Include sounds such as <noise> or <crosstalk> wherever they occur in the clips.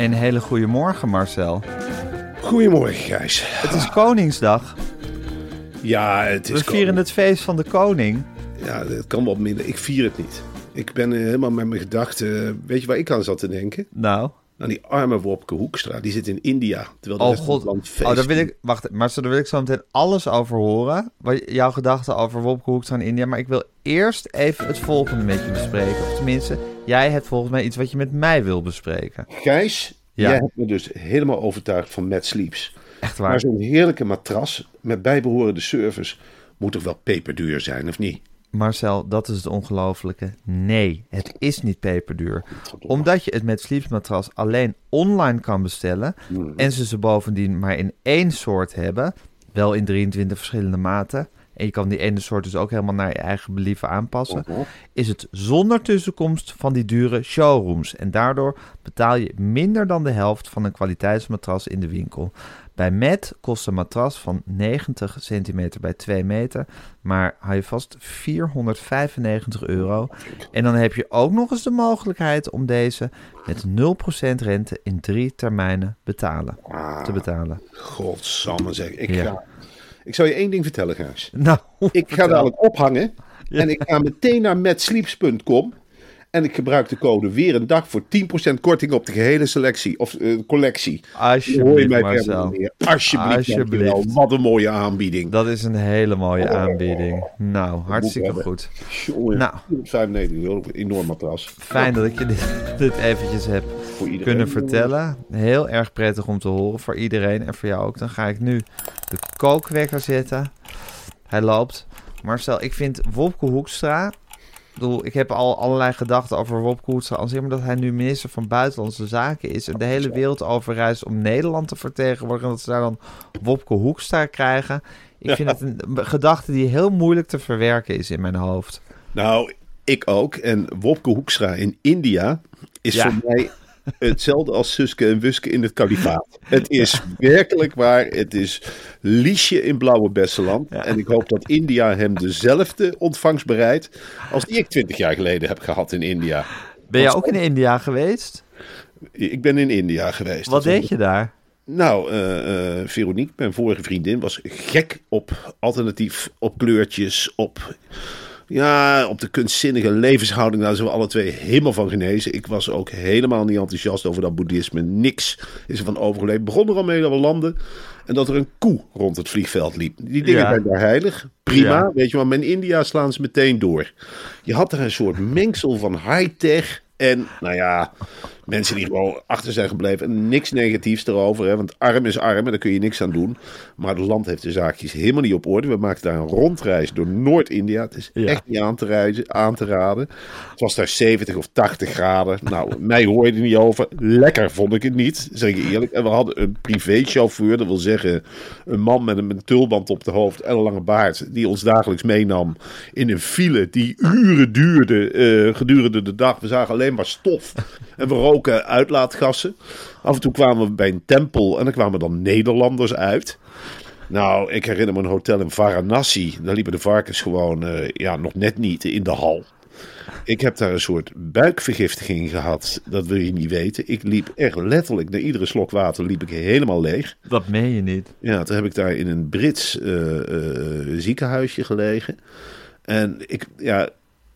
Een hele goede morgen Marcel. Goedemorgen, Gijs. Het is Koningsdag. Ja, het is We vieren het feest van de koning. Ja, het kan wel minder. Ik vier het niet. Ik ben eh, helemaal met mijn gedachten... Weet je waar ik aan zat te denken? Nou, Aan die arme Wopke Hoekstra. Die zit in India. Terwijl de oh rest van het god. land feest. Oh, daar wil ik, wacht, Marcel, daar wil ik zo meteen alles over horen. Wat jouw gedachten over Wopke Hoekstra in India. Maar ik wil eerst even het volgende met je bespreken. Of tenminste, jij hebt volgens mij iets wat je met mij wil bespreken. Gijs, Ja. jij hebt me dus helemaal overtuigd van Mad Sleeps. Echt Maar waar. zo'n heerlijke matras met bijbehorende service... moet toch wel peperduur zijn, of niet? Marcel, dat is het ongelofelijke. Nee, het is niet peperduur. Omdat je het met Sleeps-matras alleen online kan bestellen... en ze ze bovendien maar in één soort hebben... wel in 23 verschillende maten... en je kan die ene soort dus ook helemaal naar je eigen believen aanpassen... is het zonder tussenkomst van die dure showrooms. En daardoor betaal je minder dan de helft van een kwaliteitsmatras in de winkel. Bij Met kost een matras van 90 centimeter bij 2 meter, maar hou je vast 495 euro. En dan heb je ook nog eens de mogelijkheid om deze met 0% rente in drie termijnen betalen, te betalen. Godsamme zeg. Ik, Ja. ga, ik zal je één ding vertellen, Gijs. Nou, Ik ga dadelijk ophangen. En ik ga meteen naar matsleeps.com. En ik gebruik de code weer een dag voor 10% korting op de gehele selectie of eh, collectie. Hoor je Alsjeblieft, mij Marcel. Alsjeblieft, Alsjeblieft. Wat een mooie aanbieding. Dat is een hele mooie aanbieding. Nou, hartstikke goed. Jongen, Nou. 95 euro, een enorm matras. Fijn dat ik je dit, dit eventjes heb Voor iedereen. kunnen vertellen. Heel erg prettig om te horen voor iedereen en voor jou ook. Dan ga ik nu de kookwekker zetten. Hij loopt. Marcel, ik vind Wopke Hoekstra... Ik, bedoel, ik heb al allerlei gedachten over Wopke Hoekstra. Al zeg maar dat hij nu minister van Buitenlandse Zaken is... en de hele wereld overreist om Nederland te vertegenwoordigen... en dat ze daar dan Wopke Hoekstra krijgen. Ik vind het een gedachte die heel moeilijk te verwerken is in mijn hoofd. Nou, ik ook. En Wopke Hoekstra in India is Ja. voor mij hetzelfde als Suske en Wuske in het kalifaat. Het is werkelijk waar. Het is Liesje in Blauwe Besseland. En ik hoop dat India hem dezelfde ontvangst bereidt als die ik twintig jaar geleden heb gehad in India. Ben jij ook in India geweest? Ik ben in India geweest. Wat deed je daar? Nou, eh, Veronique, mijn vorige vriendin, was gek op alternatief, op kleurtjes, op, ja, op de kunstzinnige levenshouding. Daar zijn we alle twee helemaal van genezen. Ik was ook helemaal niet enthousiast over dat boeddhisme. Niks is er van overgeleverd. Begon er al mee dat we landen en dat er een koe rond het vliegveld liep. Die dingen Ja. zijn daar heilig. Prima, Ja. weet je wel. Maar in India slaan ze meteen door. Je had er een soort mengsel van high-tech en, nou ja, mensen die gewoon achter zijn gebleven. En niks negatiefs erover, hè, want arm is arm en daar kun je niks aan doen. Maar het land heeft de zaakjes helemaal niet op orde. We maakten daar een rondreis door Noord-India. Het is Ja. echt niet aan te, reizen, aan te raden. Het was daar 70 of 80 graden. Nou, mij hoor je er niet over. Lekker vond ik het niet, zeg ik eerlijk. En we hadden een privéchauffeur, dat wil zeggen een man met een, met een tulband op de hoofd en een lange baard, die ons dagelijks meenam in een file die uren duurde eh, gedurende de dag. We zagen alleen maar stof en we roken uitlaatgassen. Af en toe kwamen we bij een tempel en dan kwamen dan Nederlanders uit. Nou, ik herinner me een hotel in Varanasi. Daar liepen de varkens gewoon eh, ja, nog net niet in de hal. Ik heb daar een soort buikvergiftiging gehad. Dat wil je niet weten. Ik liep echt letterlijk, na iedere slok water liep ik helemaal leeg. Dat meen je niet. Ja, toen heb ik daar in een Brits eh, eh, ziekenhuisje gelegen. En ik, ja,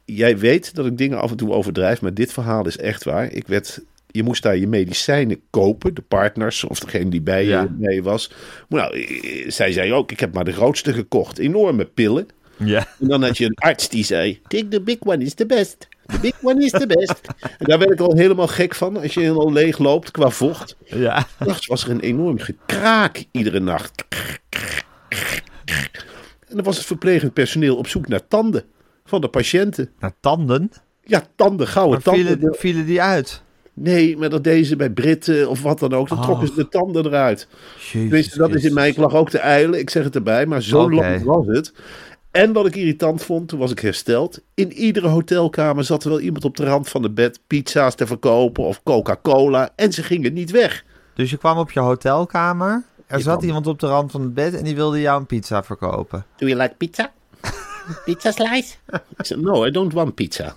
jij weet dat ik dingen af en toe overdrijf, maar dit verhaal is echt waar. Ik werd, je moest daar je medicijnen kopen, de partners of degene die bij je Ja. mee was. Maar nou, eh, zij zei ook, ik heb maar de grootste gekocht. Enorme pillen. Ja. En dan had je een arts die zei: Take the big one is the best. The big one is the best. En daar werd ik al helemaal gek van als je helemaal leeg loopt qua vocht. Ja. Nachts was er een enorm gekraak iedere nacht. En dan was het verplegend personeel op zoek naar tanden van de patiënten. Naar tanden. Ja, tanden, gouden Maar tanden. vielen, vielen die uit? Nee, maar dat deden ze bij Britten of wat dan ook. Dan trokken ze de tanden eruit. Tenminste, dat is in mij. Ik lag ook te eilen. Ik zeg het erbij. Maar zo lang was het. En wat ik irritant vond, toen was ik hersteld. In iedere hotelkamer zat er wel iemand op de rand van de bed pizza's te verkopen of Coca-Cola. En ze gingen niet weg. Dus je kwam op je hotelkamer. Er Je zat kwam- iemand op de rand van het bed en die wilde jou een pizza verkopen. Do you like pizza? <laughs> pizza slice? Ik zei, no, I don't want pizza.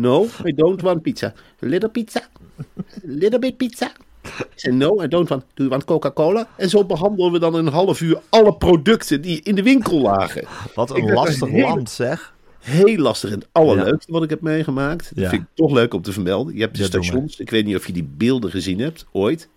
No, I don't want pizza. A little pizza? A little bit pizza? Ik zei, no, I don't want. Do you want Coca-Cola? En zo behandelen we dan een half uur alle producten die in de winkel lagen. Wat een lastig heel- land zeg. Heel lastig. En het allerleukste wat ik heb meegemaakt. Dat Ja. vind ik toch leuk om te vermelden. Je hebt de Ja, stations. Ik weet niet of je die beelden gezien hebt, ooit.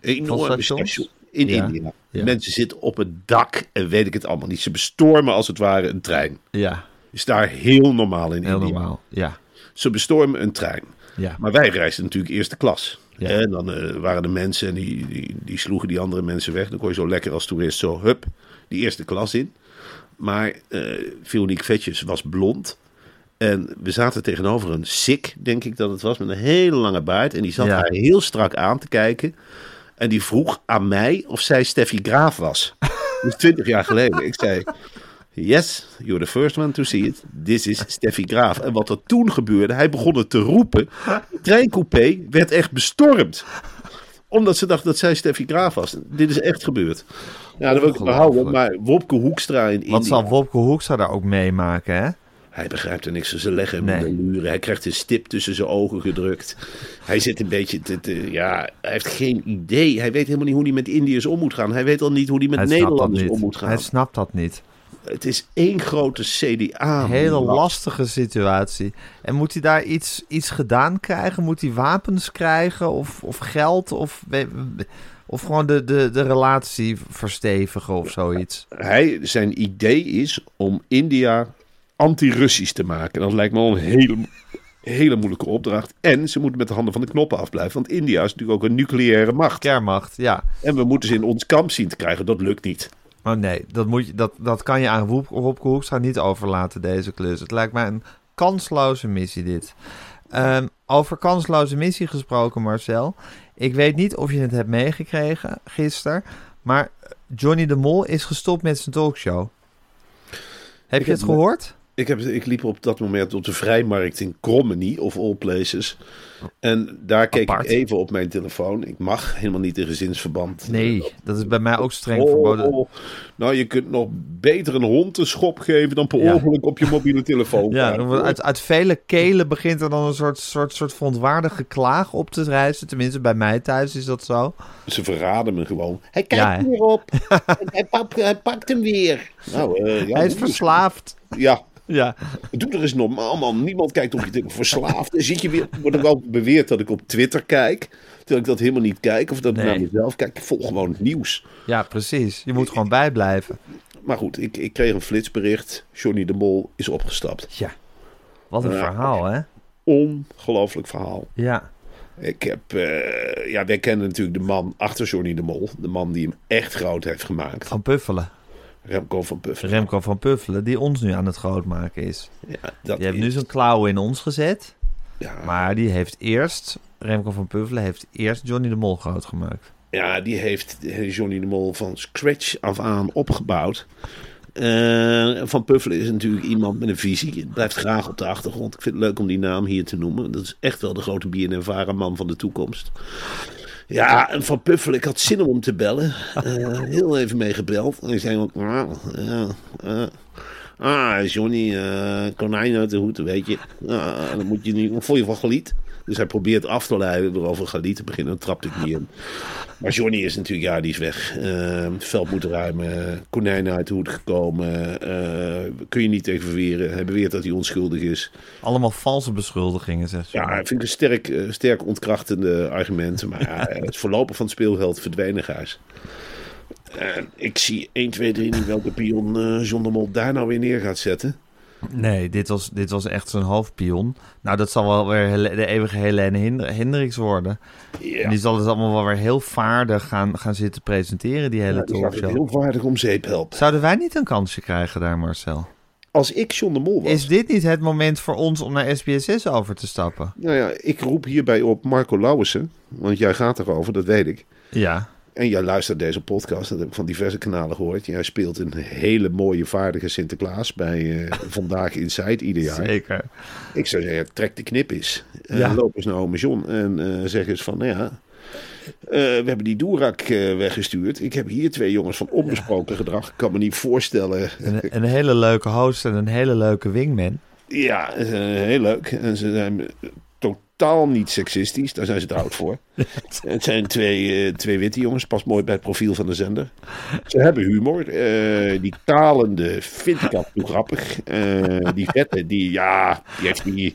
Enorme stations? station in. India. Mensen zitten op het dak en weet ik het allemaal niet. Ze bestormen als het ware een trein. Ja, Is daar heel normaal in heel India. normaal. Ja, Ze bestormen een trein. ja. Maar wij reisden natuurlijk eerste klas. Ja. En dan eh, waren de mensen en die, die, die sloegen die andere mensen weg. Dan kon je zo lekker als toerist zo, hup, die eerste klas in. Maar eh Veronique Vetjes was blond. En we zaten tegenover een Sik, denk ik dat het was, met een hele lange baard. En die zat Ja. haar heel strak aan te kijken. En die vroeg aan mij of zij Steffi Graaf was. Dat is twintig jaar geleden. Ik zei, yes, you're the first one to see it. This is Steffi Graaf. En wat er toen gebeurde, hij begon het te roepen. Treincoupé werd echt bestormd. Omdat ze dacht dat zij Steffi Graaf was. Dit is echt gebeurd. Ja, dat wil ik behouden. Maar Wopke Hoekstra in Wat India, zal Wopke Hoekstra daar ook meemaken, hè? hij begrijpt er niks van. Ze leggen hem Nee. in de luren. Hij krijgt een stip tussen zijn ogen gedrukt. Hij zit een beetje te, te- ja, hij heeft geen idee. Hij weet helemaal niet hoe hij met Indiërs om moet gaan. Hij weet al niet hoe hij met Hij Nederlanders om moet gaan. Hij snapt dat niet. Het is één grote CDA. Een hele lastige situatie. En moet hij daar iets, iets gedaan krijgen? Moet hij wapens krijgen? Of, of geld? Of, of gewoon de, de, de relatie verstevigen of zoiets? Hij, zijn idee is om India anti-Russisch te maken. Dat lijkt me al een hele, hele moeilijke opdracht. En ze moeten met de handen van de knoppen afblijven. Want India is natuurlijk ook een nucleaire macht. Kernmacht, ja. En we moeten ze in ons kamp zien te krijgen. Dat lukt niet. Maar nee, dat, moet je, dat, dat kan je aan Wop- Wopke Hoekstra niet overlaten, deze klus. Het lijkt mij een kansloze missie, dit. Ehm, over kansloze missie gesproken, Marcel. Ik weet niet of je het hebt meegekregen gisteren, maar Johnny de Mol is gestopt met zijn talkshow. Heb Ik je het gehoord? Ik, heb, ik liep op dat moment op de vrijmarkt in Krommenie, of all places. En daar keek Apart. ik even op mijn telefoon. Ik mag helemaal niet in gezinsverband. Nee, dat is bij mij ook streng Oh, verboden. oh. Nou, je kunt nog beter een hond een schop geven dan per Ja. ongeluk op je mobiele telefoon. <laughs> Ja, uit, uit vele kelen begint er dan een soort, soort, soort verontwaardigd geklaag op te rijzen. Tenminste, bij mij thuis is dat zo. Ze verraden me gewoon. Hij kijkt Ja, hè? weer op. En hij, pakt, hij pakt hem weer. Nou, eh, ja, Hij is verslaafd. Ja, Ja, doe er eens normaal, man. Niemand kijkt op je telefoon. Verslaafd. Dan zit je weer. Wordt er ook beweerd dat ik op Twitter kijk. Terwijl ik dat helemaal niet kijk. Of dat ik naar mezelf kijk. Ik volg gewoon het nieuws. ja, precies. Je moet gewoon bijblijven. Maar goed, ik, ik kreeg een flitsbericht. Johnny de Mol is opgestapt. Ja. Wat een verhaal, hè? Ongelooflijk verhaal. Ja. Ik heb, eh, ja, wij kennen natuurlijk de man achter Johnny de Mol. De man die hem echt groot heeft gemaakt. Van Puffelen. Remco van Puffelen. Remco van Puffelen, die ons nu aan het grootmaken is. Ja, dat Die heeft nu zijn klauwen in ons gezet. ja, Maar die heeft eerst, Remco van Puffelen heeft eerst Johnny de Mol groot gemaakt. ja, die heeft Johnny de Mol van scratch af aan opgebouwd. Eh, van Puffelen is natuurlijk iemand met een visie. Het blijft graag op de achtergrond. Ik vind het leuk om die naam hier te noemen. Dat is echt wel de grote BNNVARA man van de toekomst. Ja, en Van Puffel, ik had zin om hem te bellen. Eh, heel even mee gebeld. En ik zei ook, ja, eh, ah, Johnny, eh, konijn uit de hoed, weet je. Ah, dan moet je niet, vond je van Galiet? Dus hij probeert af te leiden door over Galiet te beginnen. Dan trapte ik niet in. Maar Johnny is natuurlijk, ja, die is weg. Eh, het veld moet ruimen. Konijnen uit de hoed gekomen. eh, kun je niet tegen verweren. Hij beweert dat hij onschuldig is. Allemaal valse beschuldigingen, zegt ze. Ja, vind ik een sterk, eh, sterk ontkrachtende argument. Maar ja, <laughs> het voorlopig van het speelgeld verdwenen Gijs. En ik zie 1, 2, 3 niet welke pion eh John de Mol daar nou weer neer gaat zetten. Nee, dit was, dit was echt zijn hoofdpion. Nou, dat zal wel weer de eeuwige Helene Hinder- Hendricks worden. En Ja, die zal het allemaal wel weer heel vaardig gaan, gaan zitten presenteren, die hele het talkshow. heel vaardig om zeep helpen. Zouden wij niet een kansje krijgen daar, Marcel? Als ik John de Mol was... Is dit niet het moment voor ons om naar SBSS over te stappen? Nou ja, ik roep hierbij op Marco Lauwersen. Want jij gaat erover, dat weet ik. Ja, En jij luistert deze podcast, dat heb ik van diverse kanalen gehoord. Jij speelt een hele mooie, vaardige Sinterklaas bij eh, <laughs> Vandaag Inside ieder jaar. zeker. Ik zou zeggen, trek de knip eens. Eh, Ja. Loop eens naar ome John en eh, zeg eens van, nou ja... we hebben die Doerak weggestuurd. Ik heb hier twee jongens van onbesproken gedrag. Ik kan me niet voorstellen. Een, een hele leuke host en een hele leuke wingman. Ja, heel leuk. En ze zijn totaal niet seksistisch. Daar zijn ze te oud voor. <laughs> Het zijn twee, eh, twee witte jongens. Past mooi bij het profiel van de zender. Ze hebben humor. Eh, die talende vind ik en toe grappig. Eh, die vette, die, ja, die heeft die,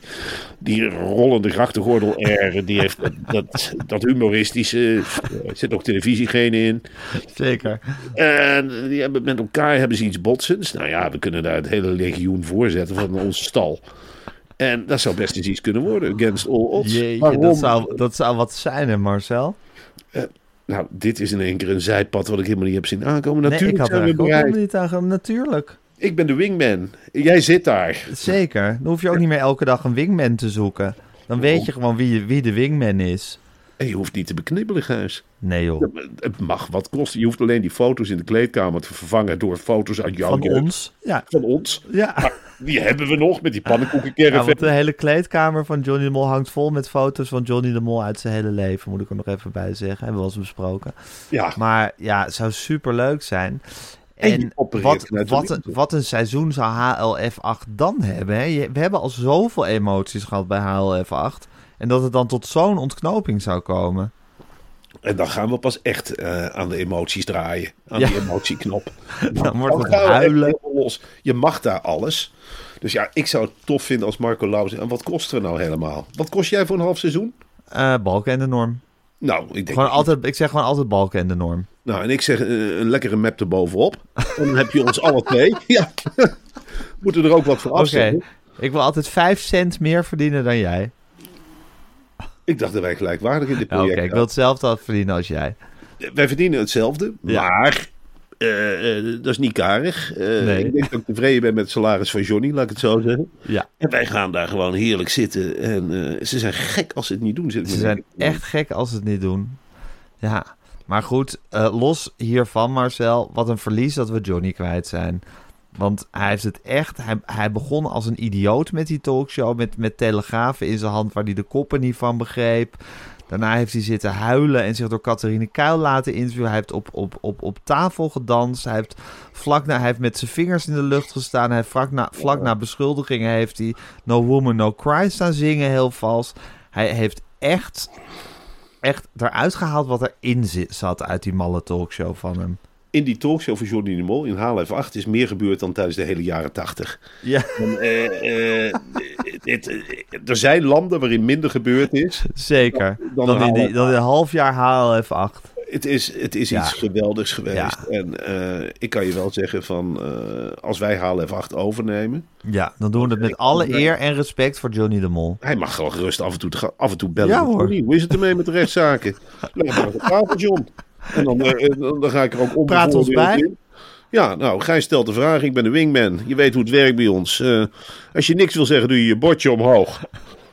die rollende grachtengordel air. Die heeft dat, dat, dat humoristische. Er zit ook televisiegene in. Zeker. En die hebben, met elkaar hebben ze iets botsends. Nou ja, we kunnen daar het hele legioen voorzetten van onze stal. En dat zou best eens iets kunnen worden, against all odds. Jeetje, Waarom? dat zou, dat zou wat zijn, hè, Marcel? Nou, dit is in één keer een zijpad wat ik helemaal niet heb zien aankomen. Nee, Natuurlijk ik had er helemaal niet aan Natuurlijk. Ik ben de wingman. Jij zit daar. Zeker. Dan hoef je ook niet meer elke dag een wingman te zoeken. Dan weet je gewoon wie, wie de wingman is. En je hoeft niet te beknibbelen, Gijs. Nee joh. Het mag wat kosten. Je hoeft alleen die foto's in de kleedkamer te vervangen door foto's uit jouw Van jeugd. ons. Ja. Van ons. Ja. Die hebben we nog met die ja, pannenkoekencaravan. want de hele kleedkamer van Johnny de Mol hangt vol met foto's van Johnny de Mol uit zijn hele leven. Moet ik er nog even bij zeggen. Hebben we wel eens besproken. ja, Maar ja, het zou super leuk zijn. En wat, wat, een, wat een seizoen zou HLF 8 dan hebben. Hè? We hebben al zoveel emoties gehad bij HLF 8. En dat het dan tot zo'n ontknoping zou komen. En dan gaan we pas echt eh, aan de emoties draaien. Aan Ja. die emotieknop. <laughs> Dan wordt het huilen. los. Je mag daar alles. Dus ja, ik zou het tof vinden als Marco Lauwers. En wat kosten we nou helemaal? Wat kost jij voor een half seizoen? Eh balken en de norm. Nou, ik denk... Gewoon altijd, ik zeg gewoon altijd balken en de norm. Nou, en ik zeg eh, een lekkere map erbovenop. En <laughs> dan heb je ons alle twee. <laughs> Ja. Moeten we er ook wat voor Oké, afzetten. ik wil altijd 5 cent meer verdienen dan jij. Ik dacht dat wij gelijkwaardig in dit Ja, Oké, project ik wil hetzelfde verdienen als jij. Wij verdienen hetzelfde, Ja. maar... eh, eh, dat is niet karig. Eh, Nee. Ik denk dat ik tevreden ben met het salaris van Johnny, laat ik het zo zeggen. Ja, En wij gaan daar gewoon heerlijk zitten. En ze zijn gek als ze het niet doen. Ze zijn echt gek als ze het niet doen. Ja, maar goed, los hiervan Marcel, wat een verlies dat we Johnny kwijt zijn. Want hij heeft het echt, hij, hij begon als een idioot met die talkshow, met, met telegrafen in zijn hand waar hij de koppen niet van begreep. Daarna heeft hij zitten huilen en zich door Catharine Kuil laten interviewen. Hij heeft op, op, op, op tafel gedanst. Hij heeft, vlak na, hij heeft met zijn vingers in de lucht gestaan. Hij heeft vlak na, vlak na beschuldigingen heeft hij No Woman No Cry staan zingen, heel vals. Hij heeft echt, echt eruit gehaald wat erin zit, zat uit die malle talkshow van hem. In die talkshow van Johnny de Mol in HLF 8 is meer gebeurd dan tijdens de hele jaren 80. Ja, En, eh, eh, het- er zijn landen waarin minder gebeurd is. zeker. Dan Dan, in, die, dan in een half jaar HLF 8. Het is, het is Ja. iets geweldigs geweest. Ja. En eh, ik kan je wel zeggen van als wij HLF 8 overnemen. Ja, dan doen we het met alle eer en respect voor Johnny de Mol. Hij mag gewoon gerust af en toe, af en toe bellen. Ja, hoor. Johnny. Hoe is het ermee met de rechtszaken? <laughs> Leg maar op tafel, John. En dan, eh, <laughs> dan, dan ga ik er ook om. Praat ons bij. in. Ja, nou, Gijs stelt de vraag. Ik ben de wingman. Je weet hoe het werkt bij ons. Eh, als je niks wil zeggen, doe je je bordje omhoog.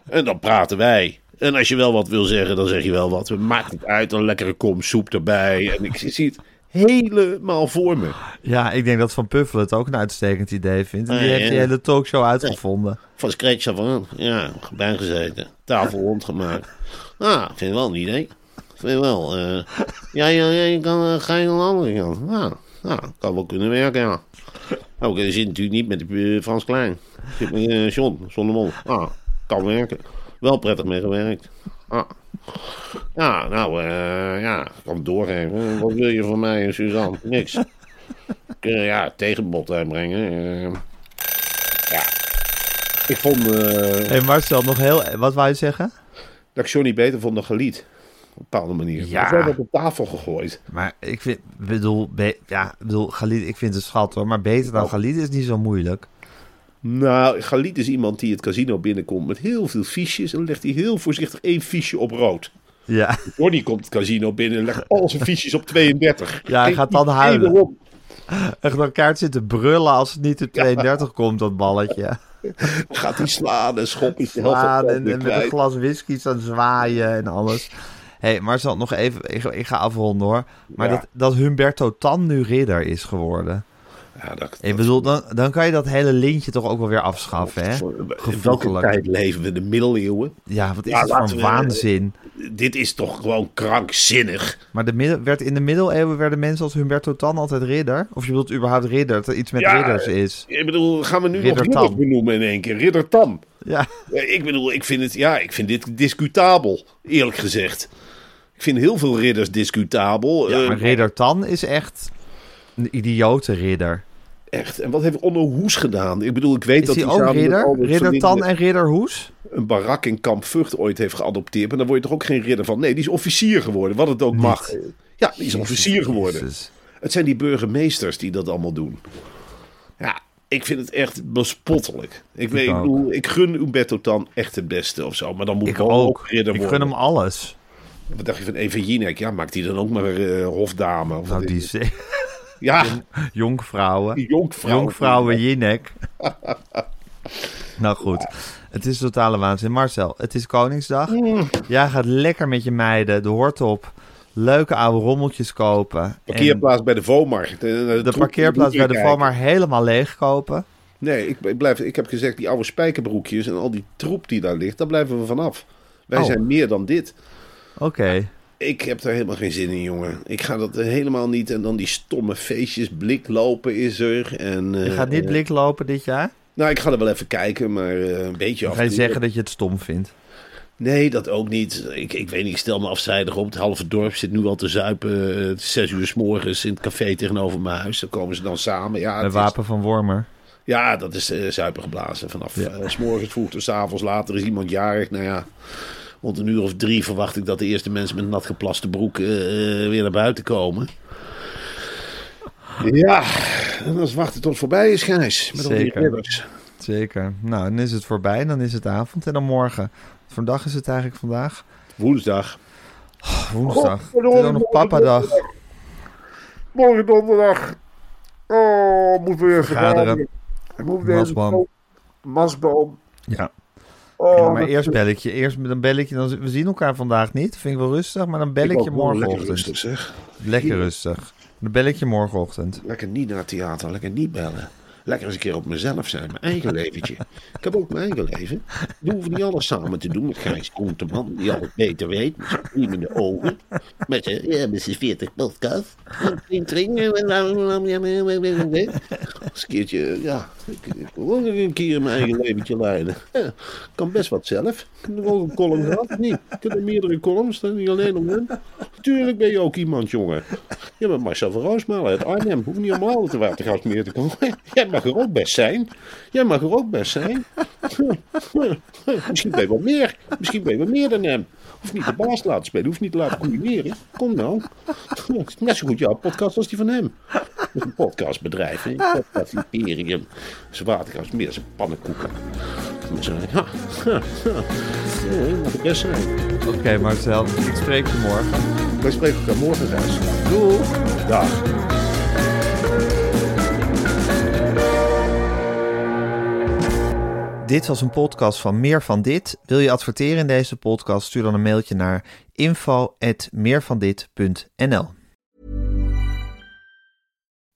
En dan praten wij. En als je wel wat wil zeggen, dan zeg je wel wat. Maakt het uit, een lekkere kom soep erbij. En ik zie het helemaal voor me. Ja, ik denk dat Van Puffelen het ook een uitstekend idee vindt. En die Ah, heeft ja. die hele talkshow uitgevonden. Van scratch af aan. Ja, bijgezeten. Tafel rondgemaakt. Ah, ik vind het wel een idee. Vind je wel. eh. ja, ja, ja, je kan, eh, ga je naar de andere kant. Ja, ja, kan wel kunnen werken, ja. Ook, je zit natuurlijk niet met eh, Frans Klein. Je zit met John, zonder mol. Ah, kan werken. Wel prettig mee gewerkt. Ah. Ja, nou, eh, ja, ik kan het doorgeven. Wat wil je van mij, Suzanne? Niks. Ik, eh, ja, tegenbod uitbrengen. eh. ja, ik vond eh, hey Marcel, nog heel... Wat wou je zeggen? dat ik Johnny beter vond dan Galiet. Op een bepaalde manier. Ja. Ja. werd op tafel gegooid. Maar ik vind, bedoel, be- ja, bedoel, Galit, ik vind het schat hoor, maar beter dan Galit is niet zo moeilijk. Nou, Galiet is iemand die het casino binnenkomt met heel veel fiches. En dan legt hij heel voorzichtig één fiche op rood. Ja, Johnny komt het casino binnen en legt al zijn fiches op 32. <laughs> Ja, hij gaat dan huilen. echt een kaart zitten brullen als het niet op 32 komt, dat balletje. Gaat hij slaan en schoppen. Slaan en, en met een glas whisky staan zwaaien en alles. Hé, hey, Marcel, nog even, ik, ik ga afronden hoor. Maar Ja. dat, dat Humberto Tan nu ridder is geworden. Ja, dat, Ik bedoel, dan, dan kan je dat hele lintje toch ook wel weer afschaffen, hè? In welke tijd leven we? De middeleeuwen? Ja, wat is Ja, het voor we- waanzin? Dit is toch gewoon krankzinnig? Maar de werd in de middeleeuwen werden mensen als Humberto Tan altijd ridder? Of je wilt überhaupt ridder, dat er iets met Ja, ridders is? Ik bedoel, gaan we nu Ridder nog ridders benoemen in één keer? Ridder Tan. Ja, Ja, Ik bedoel, ik vind, het, ja, ik vind dit discutabel, eerlijk gezegd. Ik vind heel veel ridders discutabel. ja Eh, maar ridder Tan is echt een idiote ridder. Echt. En wat heeft Onno Hoes gedaan? Ik bedoel, ik weet Is dat hij ook ridder? Tan en ridder Hoes? een barak in Kamp Vught ooit heeft geadopteerd. Maar dan word je toch ook geen ridder van? Nee, die is officier geworden, wat het ook mag. Ja, die is officier geworden. Jezus. Het zijn die burgemeesters die dat allemaal doen. Ja, ik vind het echt bespottelijk. Ik, weet, ik, bedoel, ik gun Umberto Tan echt het beste of zo. Maar dan moet Ik ook. ridder Ik worden. gun hem alles. Wat dacht je van Eva Jinek? Ja, maakt die dan ook maar eh, hofdame? Of Nou, die is <laughs> Ja, jonkvrouwen. die jonkvrouw. Jonkvrouwen Jinek. <laughs> nou goed, het is totale waanzin. Marcel, het is Koningsdag. Mm. Jij gaat lekker met je meiden de hort op. Leuke oude rommeltjes kopen. En Parkeerplaats bij de Vomarkt. Eh, de parkeerplaats bij de. Vomar helemaal leegkopen. Nee, ik, ik, blijf, ik heb gezegd, die oude spijkerbroekjes en al die troep die daar ligt, daar blijven we vanaf. Wij Oh. zijn meer dan dit. Oké. Ik heb daar helemaal geen zin in, jongen. Ik ga dat helemaal niet. En dan die stomme feestjes, bliklopen is er. En, Je eh, gaat niet eh, blik lopen dit jaar? Nou, ik ga er wel even kijken, maar eh, een beetje af. ga je zeggen dat je het stom vindt? Nee, dat ook niet. Ik, ik weet niet, ik stel me afzijdig op. Het halve dorp zit nu al te zuipen. eh, zes uur s morgens in het café tegenover mijn huis. Daar komen ze dan samen. Ja, het is- wapen van Wormer. ja dat is eh zuipen geblazen. Vanaf Ja. s morgens vroeg tot s avonds later is iemand jarig. Nou ja, rond een uur of drie verwacht ik dat de eerste mensen met een nat geplaste broek eh, eh, weer naar buiten komen. Ja, en dan is wachten tot het voorbij is, Gijs. Met al die Zeker. Zeker. Nou, dan is het voorbij. Dan is het avond. En dan morgen. Wat voor dag is het eigenlijk vandaag? Woensdag. Woensdag. Het is ook nog papadag. Morgen donderdag. Oh, moet weer Vergaderen. Moet Masboom. Masboom. Ja. Oh, Ja, maar eerst belletje. Eerst met een belletje. Dan, we zien elkaar vandaag niet. Vind ik wel rustig. Maar dan belletje morgenochtend. Lekker rustig zeg. Lekker rustig. Een belletje morgenochtend. Lekker niet naar het theater, lekker niet bellen. Lekker eens een keer op mezelf zijn, mijn eigen leventje. Ik heb ook mijn eigen leven. We hoeven niet alles samen te doen met Gijs Groenteman, die alles beter weet. Met zijn glimmende ogen. Met zijn, ja, met zijn 40 podcast. Als een keertje, ja, ik, wil ook nog een keer mijn eigen leventje leiden. Ja, kan best wat zelf. Ik heb nog een column gehad, niet? Ik heb er meerdere columns, dan niet alleen om hem. Tuurlijk ben je ook iemand, jongen. Je bent Marcel van Roosmalen uit Arnhem. Hoeft niet allemaal te watergas meer te komen. Jij mag er ook best zijn. Jij mag er ook best zijn. Misschien ben je wel meer. Misschien ben je wel meer dan hem. Hoeft niet de baas te laten spelen. Hoeft niet te laten combineren. Kom nou. Net zo goed jouw podcast als die van hem. Dat is een podcastbedrijf. Een podcast imperium. Zijn watergas meer zijn pannenkoeken. Ja, best zijn. Oké, Marcel. Ik spreek je morgen. Wij spreken elkaar morgen, Gijs. Doei. Dag. Dit was een podcast van Meer van Dit. Wil je adverteren in deze podcast? Stuur dan een mailtje naar info.meervandit.nl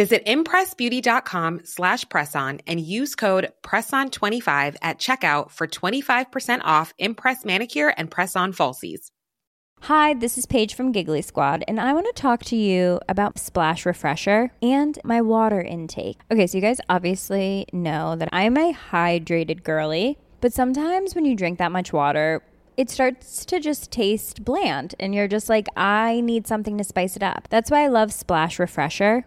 Visit impressbeauty.com slash presson and use code PRESSON25 at checkout for 25% off Impress Manicure and Press-On Falsies. Hi, this is Paige from Giggly Squad, and I want to talk to you about Splash Refresher and my water intake. Okay, so you guys obviously know that I'm a hydrated girly, but sometimes when you drink that much water, it starts to just taste bland, and you're just like, I need something to spice it up. That's why I love Splash Refresher.